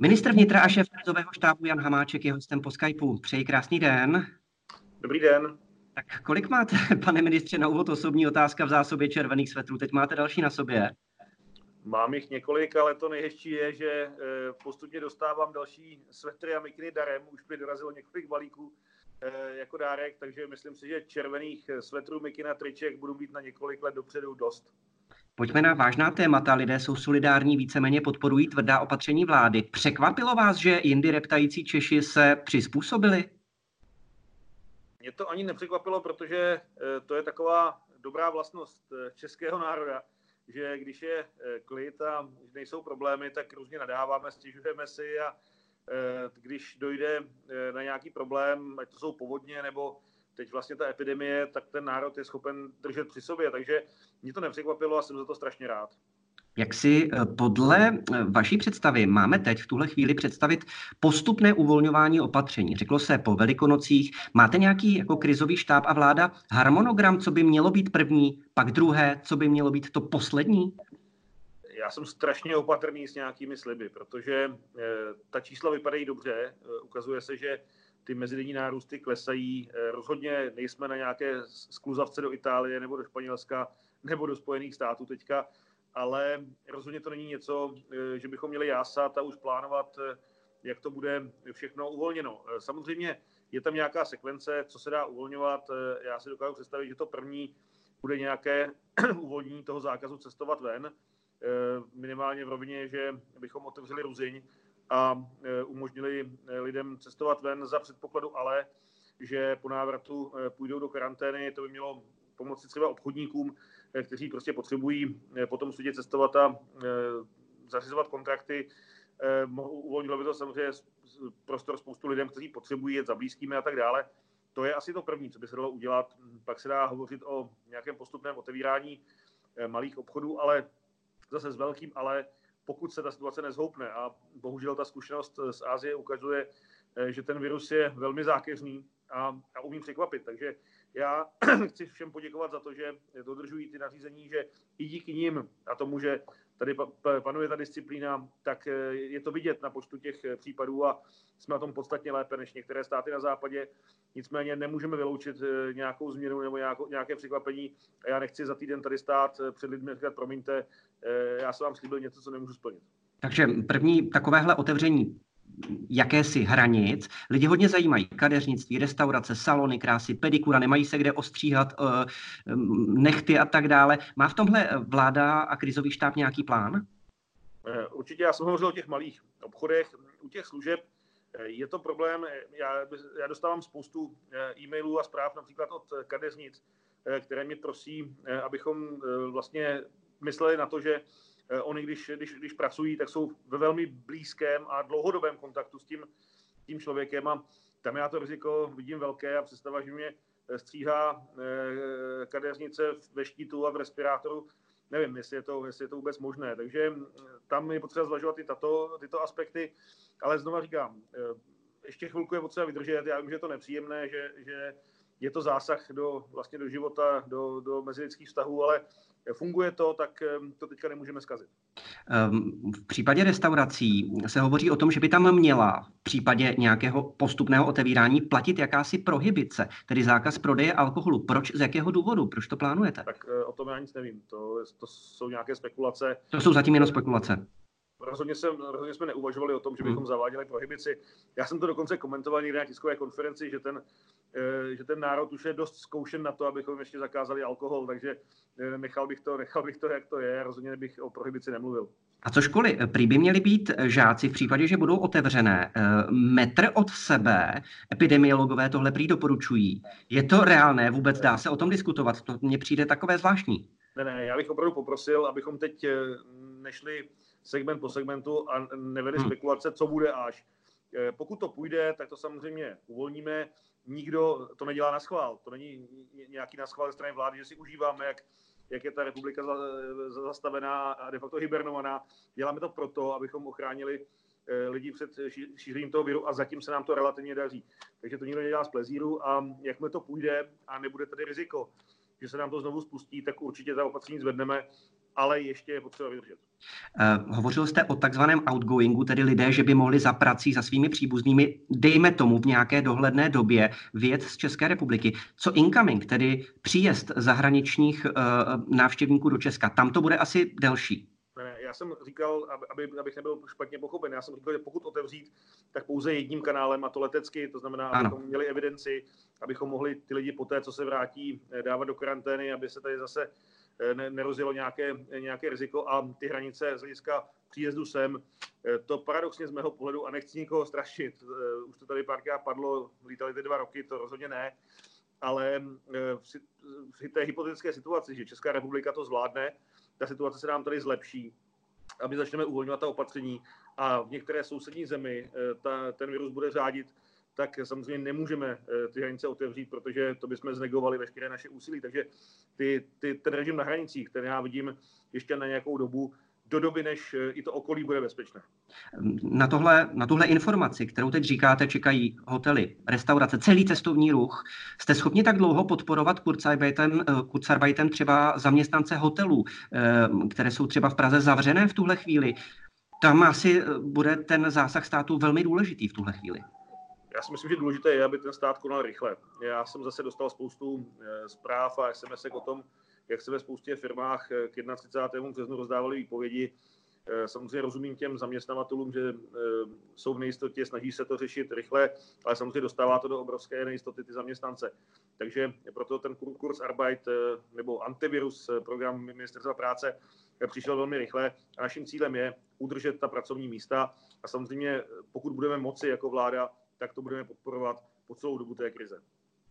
Ministr vnitra a šéf krizového štábu Jan Hamáček je hostem po Skypeu. Přeji krásný den. Dobrý den. Tak kolik máte, pane ministře, na úvod osobní otázka v zásobě červených svetrů? Teď máte další na sobě. Mám jich několik, ale to nejhezčí je, že eh, postupně dostávám další svetry a mikiny darem. Už mi dorazilo několik balíků eh, jako dárek, takže myslím si, že červených svetrů, mikina, triček budu mít na několik let dopředu dost. Pojďme na vážná témata. Lidé jsou solidární, víceméně podporují tvrdá opatření vlády. Překvapilo vás, že jindy reptající Češi se přizpůsobili? Mě to ani nepřekvapilo, protože eh, to je taková dobrá vlastnost eh, českého národa, že když je eh, klid a nejsou problémy, tak různě nadáváme, stěžujeme si a když dojde na nějaký problém, ať to jsou povodně nebo teď vlastně ta epidemie, tak ten národ je schopen držet při sobě. Takže mě to nepřekvapilo a jsem za to strašně rád. Jak si eh, podle eh, vaší představy máme teď v tuhle chvíli představit postupné uvolňování opatření? Řeklo se po velikonocích, máte nějaký jako krizový štáb a vláda harmonogram, co by mělo být první, pak druhé, co by mělo být to poslední? Já jsem strašně opatrný s nějakými sliby, protože eh, ta čísla vypadají dobře. Ukazuje se, že ty mezidenní nárůsty klesají. Rozhodně nejsme na nějaké skluzavce do Itálie nebo do Španělska nebo do Spojených států teďka ale rozhodně to není něco, eh, že bychom měli jásat a už plánovat, eh, jak to bude všechno uvolněno. Eh, samozřejmě je tam nějaká sekvence, co se dá uvolňovat. Já si dokážu představit, že to první bude nějaké uvolnění toho zákazu cestovat ven, minimálně v rovině, že bychom otevřeli Ruziň a umožnili lidem cestovat ven za předpokladu ale, že po návratu půjdou do karantény. To by mělo pomoci třeba obchodníkům, kteří prostě potřebují po tom cestovat a zařizovat kontrakty. Uvolnilo by to samozřejmě prostor spoustu lidem, kteří potřebují jet za blízkými a tak dále. To je asi to první, co by se dalo udělat. Pak se dá hovořit o nějakém postupném otevírání malých obchodů, ale zase s velkým ale, pokud se ta situace nezhoupne a bohužel ta zkušenost z Ázie ukazuje, že ten virus je velmi zákeřný a, a umím překvapit. Takže já chci všem poděkovat za to, že dodržují ty nařízení, že i díky nim a tomu, že tady panuje ta disciplína, tak eh, je to vidět na počtu těch eh, případů a jsme na tom podstatně lépe než některé státy na západě. Nicméně nemůžeme vyloučit eh, nějakou změnu nebo nějaké překvapení a já nechci za týden tady stát před lidmi říkat, promiňte, já jsem vám slíbil něco, co nemůžu splnit. Takže první takovéhle otevření jakési hranic. Lidi hodně zajímají kadeřnictví, restaurace, salony, krásy, pedikura, nemají se kde ostříhat uh, nechty a tak dále. Má v tomhle vláda a krizový štáb nějaký plán? Eh, určitě, já jsem hovořil o těch malých obchodech, u těch služeb eh, je to problém, já, já dostávám spoustu e-mailů a zpráv například od kadeřnic, které mě prosí, abychom vlastně mysleli na to, že Eh, oni, když, když, když pracují, tak jsou ve velmi blízkém a dlouhodobém kontaktu s tím, tím člověkem a tam já to riziko vidím velké a představa, že mě eh, stříhá eh, kadeřnice ve štítu a v respirátoru, nevím, jestli je to, jestli je to vůbec možné. Takže tam je potřeba zvažovat i tato, tyto aspekty, ale znova říkám, ještě chvilku je potřeba vydržet. Já vím, že je to nepříjemné, že, že je to zásah do, vlastně do života, do, do mezilidských vztahů, ale funguje to, tak to teďka nemůžeme zkazit. V případě restaurací se hovoří o tom, že by tam měla v případě nějakého postupného otevírání platit jakási prohybice, tedy zákaz prodeje alkoholu. Proč, z jakého důvodu? Proč to plánujete? Tak eh, o tom já nic nevím. To, to jsou nějaké spekulace. To jsou zatím jenom spekulace. Rozhodně, jsem, rozhodně jsme neuvažovali o tom, že bychom hmm. zaváděli prohibici. Já jsem to dokonce komentoval někde na tiskové konferenci, že ten, eh, že ten národ už je dost zkoušen na to, abychom ještě zakázali alkohol, takže eh, nechal bych to, nechal bych to jak to je, rozhodně bych o prohibici nemluvil. A co školy? Prý by měli být žáci v případě, že budou otevřené, eh, metr od sebe, epidemiologové tohle prý doporučují. Je to reálné? Vůbec dá se o tom diskutovat? To mně přijde takové zvláštní. Ne, ne, já bych opravdu poprosil, abychom teď nešli segment po segmentu a nevedli hmm. spekulace, co bude až. Eh, pokud to půjde, tak to samozřejmě uvolníme. Nikdo to nedělá na schvál. To není nějaký na schvál ze strany vlády, že si užíváme, jak, jak je ta republika zastavená a de facto hibernovaná. Děláme to proto, abychom ochránili eh, lidí před šířením toho viru a zatím se nám to relativně daří. Takže to nikdo nedělá z plezíru a jakmile to půjde a nebude tady riziko, že se nám to znovu spustí, tak určitě ta opatření zvedneme ale ještě je potřeba vydržet. Uh, hovořil jste o takzvaném outgoingu, tedy lidé, že by mohli za prací, za svými příbuznými, dejme tomu v nějaké dohledné době, vyjet z České republiky. Co incoming, tedy příjezd zahraničních uh, návštěvníků do Česka, tam to bude asi delší. Ne, já jsem říkal, aby, abych nebyl špatně pochopen, já jsem říkal, že pokud otevřít, tak pouze jedním kanálem, a to letecky, to znamená, ano. abychom měli evidenci, abychom mohli ty lidi po té, co se vrátí, eh, dávat do karantény, aby se tady zase eh, nerozjelo nějaké, nějaké riziko a ty hranice z hlediska příjezdu sem. Eh, to paradoxně z mého pohledu, a nechci nikoho strašit, už to tady párkrát padlo, lítali ty dva roky, to rozhodně ne, ale v, v té hypotetické situaci, že Česká republika to zvládne, ta situace se nám tady zlepší, aby začneme uvolňovat ta opatření a v některé sousední zemi eh, ta, ten virus bude řádit, tak samozřejmě nemůžeme eh, ty hranice otevřít, protože to bychom znegovali veškeré naše úsilí. Takže ty, ty, ten režim na hranicích, který já vidím ještě na nějakou dobu, do doby, než eh, i to okolí bude bezpečné. Na, tohle, na tuhle informaci, kterou teď říkáte, čekají hotely, restaurace, celý cestovní ruch. Jste schopni tak dlouho podporovat Kurzarbeitem, eh, Kurzarbeitem třeba zaměstnance hotelů, které jsou třeba v Praze zavřené v tuhle chvíli? Tam asi bude ten zásah státu velmi důležitý v tuhle chvíli. Já si myslím, že důležité je, aby ten stát konal rychle. Já jsem zase dostal spoustu zpráv a SMS o tom, jak se ve spoustě firmách eh, k 31. březnu rozdávali výpovědi. Eh, samozřejmě rozumím těm zaměstnavatelům, že eh, jsou v nejistotě, snaží se to řešit rychle, ale samozřejmě dostává to do obrovské nejistoty ty zaměstnance. Takže proto ten kurz Arbeit nebo antivirus program Ministerstva práce přišel velmi rychle a naším cílem je udržet ta pracovní místa a samozřejmě pokud budeme moci jako vláda, tak to budeme podporovat po celou dobu té krize.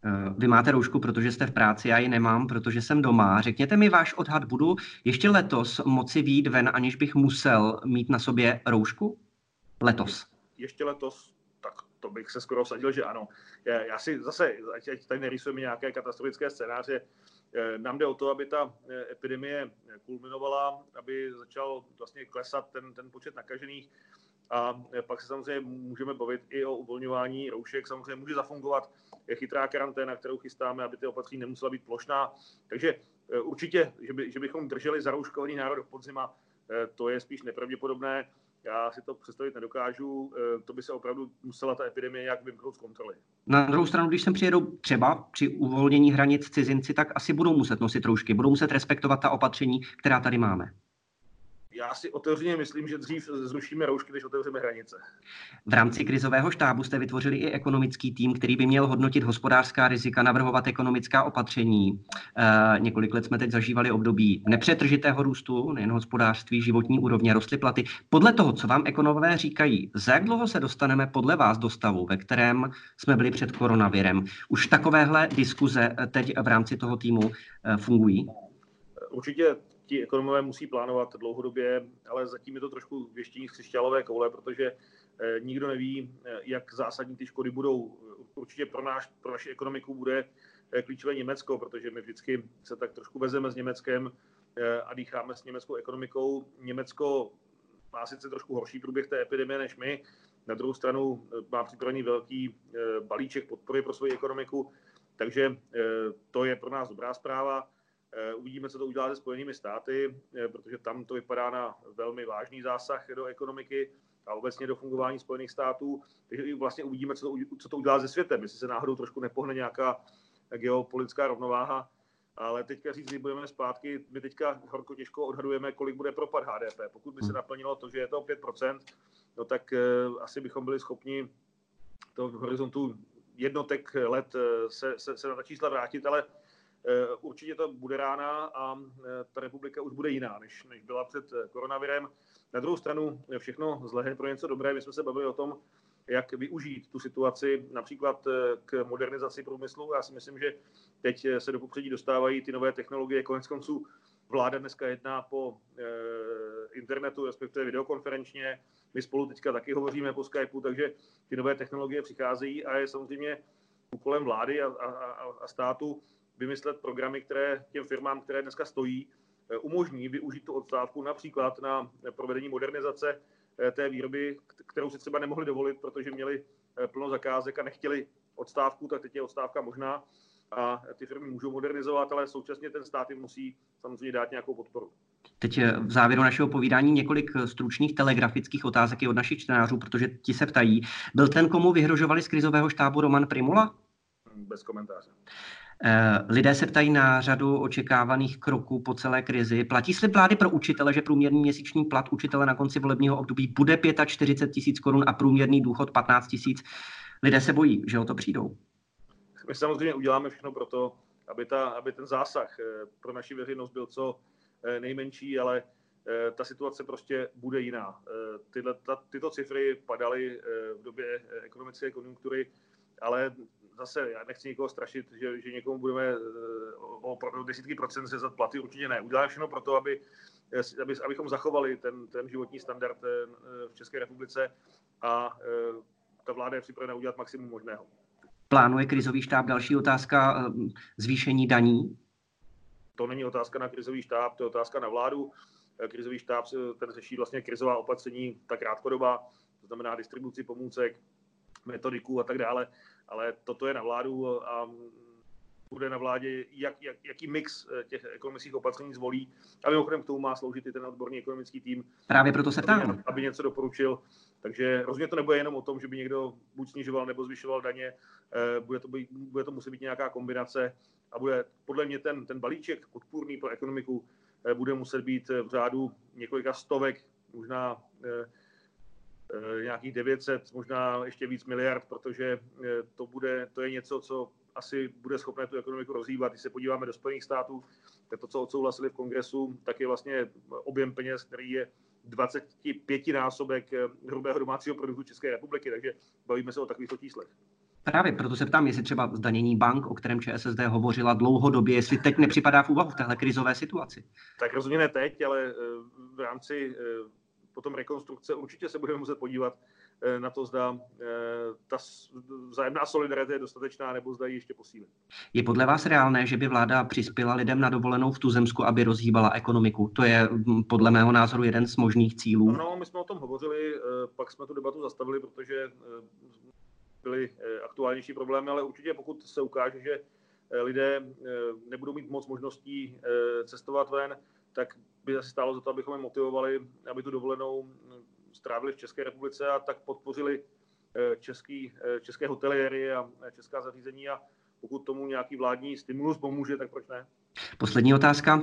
Eh, vy máte roušku, protože jste v práci, já ji nemám, protože jsem doma. Řekněte mi váš odhad, budu ještě letos moci výjít ven, aniž bych musel mít na sobě roušku? Letos. Ještě letos, tak to bych se skoro vsadil, že ano. Já si zase, ať tady nerysujeme nějaké katastrofické scénáře, eh, nám jde o to, aby ta eh, epidemie kulminovala, aby začal vlastně klesat ten, ten počet nakažených a pak se samozřejmě můžeme bavit i o uvolňování roušek. Samozřejmě může zafungovat chytrá karanténa, kterou chystáme, aby ty opatření nemusela být plošná. Takže eh, určitě, že, by, že bychom drželi zarouškovaný národ do podzima, eh, to je spíš nepravděpodobné. Já si to představit nedokážu. Eh, to by se opravdu musela ta epidemie jak vymknout z kontroly. Na druhou stranu, když sem přijedou třeba při uvolnění hranic cizinci, tak asi budou muset nosit roušky, budou muset respektovat ta opatření, která tady máme já si otevřeně myslím, že dřív zrušíme roušky, než otevřeme hranice. V rámci krizového štábu jste vytvořili i ekonomický tým, který by měl hodnotit hospodářská rizika, navrhovat ekonomická opatření. E, několik let jsme teď zažívali období nepřetržitého růstu, nejen hospodářství, životní úrovně, rostly platy. Podle toho, co vám ekonomové říkají, za jak dlouho se dostaneme podle vás do stavu, ve kterém jsme byli před koronavirem? Už takovéhle diskuze teď v rámci toho týmu e, fungují? Určitě ti ekonomové musí plánovat dlouhodobě, ale zatím je to trošku věštění z křišťálové koule, protože eh, nikdo neví, eh, jak zásadní ty škody budou. Určitě pro, náš, pro naši ekonomiku bude eh, klíčové Německo, protože my vždycky se tak trošku vezeme s Německem a dýcháme s německou ekonomikou. Německo má sice trošku horší průběh té epidemie než my, na druhou stranu má připravený velký balíček podpory pro svoji ekonomiku, takže to je pro nás dobrá zpráva. Eh, uvidíme, co to udělá se Spojenými státy, eh, protože tam to vypadá na velmi vážný zásah do ekonomiky a obecně do fungování Spojených států. Takže vlastně uvidíme, co to, co to udělá se světem, jestli se náhodou trošku nepohne nějaká geopolitická rovnováha. Ale teďka říct, kdy budeme zpátky, my teďka horko těžko odhadujeme, kolik bude propad HDP. Pokud by se hmm. naplnilo to, že je to 5%, no tak uh, asi bychom byli schopni to v horizontu jednotek let se, se, se na ta čísla vrátit, ale Eh, určitě to bude rána a eh, ta republika už bude jiná, než, než byla před eh, koronavirem. Na druhou stranu všechno zlé pro něco dobré. My jsme se bavili o tom, jak využít tu situaci například k modernizaci průmyslu. Já si myslím, že teď se do popředí dostávají ty nové technologie. Konec konců vláda dneska jedná po e, internetu, respektive videokonferenčně. My spolu teďka taky hovoříme po Skypeu, takže ty nové technologie přicházejí a je samozřejmě úkolem vlády a, a, a státu vymyslet programy, které těm firmám, které dneska stojí, eh, umožní využít tu odstávku například na provedení modernizace eh, té výroby, kterou si třeba nemohli dovolit, protože měli eh, plno zakázek a nechtěli odstávku, tak teď je odstávka možná a ty firmy můžou modernizovat, ale současně ten stát jim musí samozřejmě dát nějakou podporu. Teď v závěru našeho povídání několik stručných telegrafických otázek i od našich čtenářů, protože ti se ptají. Byl ten, komu vyhrožovali z krizového štábu Roman Primula? Bez komentáře. Eh, lidé se ptají na řadu očekávaných kroků po celé krizi. Platí slib vlády pro učitele, že průměrný měsíční plat učitele na konci volebního období bude 45 tisíc korun a průměrný důchod 15 tisíc. Lidé se bojí, že o to přijdou. My samozřejmě uděláme všechno pro to, aby, ta, aby ten zásah eh, pro naši veřejnost byl co eh, nejmenší, ale ta situace prostě bude jiná. Tyhle, ta, tyto cifry padaly v době ekonomické konjunktury, ale zase já nechci nikoho strašit, že, že někomu budeme eh, o, o desítky procent sezat platy, určitě ne. Uděláme všechno pro to, aby, eh, aby, abychom zachovali ten, ten životní standard eh, v České republice a ta vláda je připravena udělat maximum možného. Plánuje krizový štáb další otázka zvýšení daní? To není otázka na krizový štáb, to je otázka na vládu. Krizový štáb ten řeší vlastně krizová opatření, ta krátkodobá, to znamená distribuci pomůcek, metodiku a tak dále ale toto je na vládu a bude na vládě, jak, jak, jaký mix eh, těch ekonomických opatření zvolí. A mimochodem k tomu má sloužit i ten odborný ekonomický tým. Právě proto se ptám. Aby, něco doporučil. Takže rozhodně to nebude jenom o tom, že by někdo buď snižoval nebo zvyšoval daně. Eh, bude to, být, bude to muset být nějaká kombinace a bude podle mě ten, ten balíček podpůrný pro ekonomiku eh, bude muset být v řádu několika stovek, možná nějakých 900, možná ještě víc miliard, protože eh, to, bude, to je něco, co asi bude schopné tu ekonomiku rozhýbat. Když se podíváme do Spojených států, tak to, co odsouhlasili v kongresu, tak je vlastně objem peněz, který je 25 násobek eh, hrubého domácího produktu České republiky, takže bavíme se o takovýchto číslech. Právě proto se ptám, jestli třeba zdanění bank, o kterém ČSSD hovořila dlouhodobě, jestli teď nepřipadá v úvahu v téhle krizové situaci. Tak rozhodně ne teď, ale v rámci potom rekonstrukce, určitě se budeme muset podívat eh, na to, zda eh, ta vzájemná solidarita je dostatečná, nebo zda ji ještě posílit. Je podle vás reálné, že by vláda přispěla lidem na dovolenou v Tuzemsku, aby rozhýbala ekonomiku? To je hm, podle mého názoru jeden z možných cílů. No, my jsme o tom hovořili, eh, pak jsme tu debatu zastavili, protože byly aktuálnější problémy, ale určitě pokud se ukáže, že lidé nebudou mít moc možností cestovat ven, tak by asi stálo za to, abychom je motivovali, aby tu dovolenou hm, strávili v České republice a tak podpořili eh, český, eh, české hoteliéry a česká zařízení a pokud tomu nějaký vládní stimulus pomůže, tak proč ne? Poslední otázka.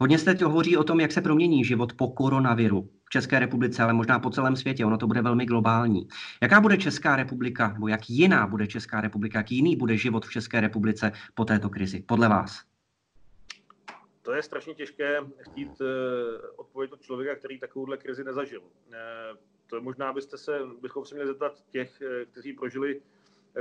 Hodně se teď hovoří o tom, jak se promění život po koronaviru v České republice, ale možná po celém světě. Ono to bude velmi globální. Jaká bude Česká republika, nebo jak jiná bude Česká republika, jak jiný bude život v České republice po této krizi, podle vás? To je strašně těžké chtít uh, odpovědět od člověka, který takovouhle krizi nezažil. Uh, to možná byste se, bychom se měli zeptat těch, uh, kteří prožili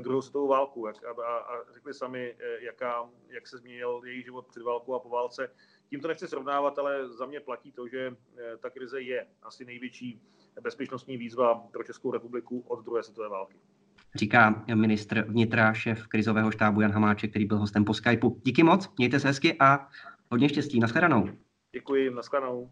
druhou světovou válku jak, a, a řekli sami, jaká, jak se změnil jejich život před válkou a po válce. Tím to nechci srovnávat, ale za mě platí to, že ta krize je asi největší bezpečnostní výzva pro Českou republiku od druhé světové války. Říká ministr vnitra, šéf krizového štábu Jan Hamáček, který byl hostem po Skypeu. Díky moc, mějte se hezky a Hodně štěstí, nashledanou. Děkuji, nashledanou.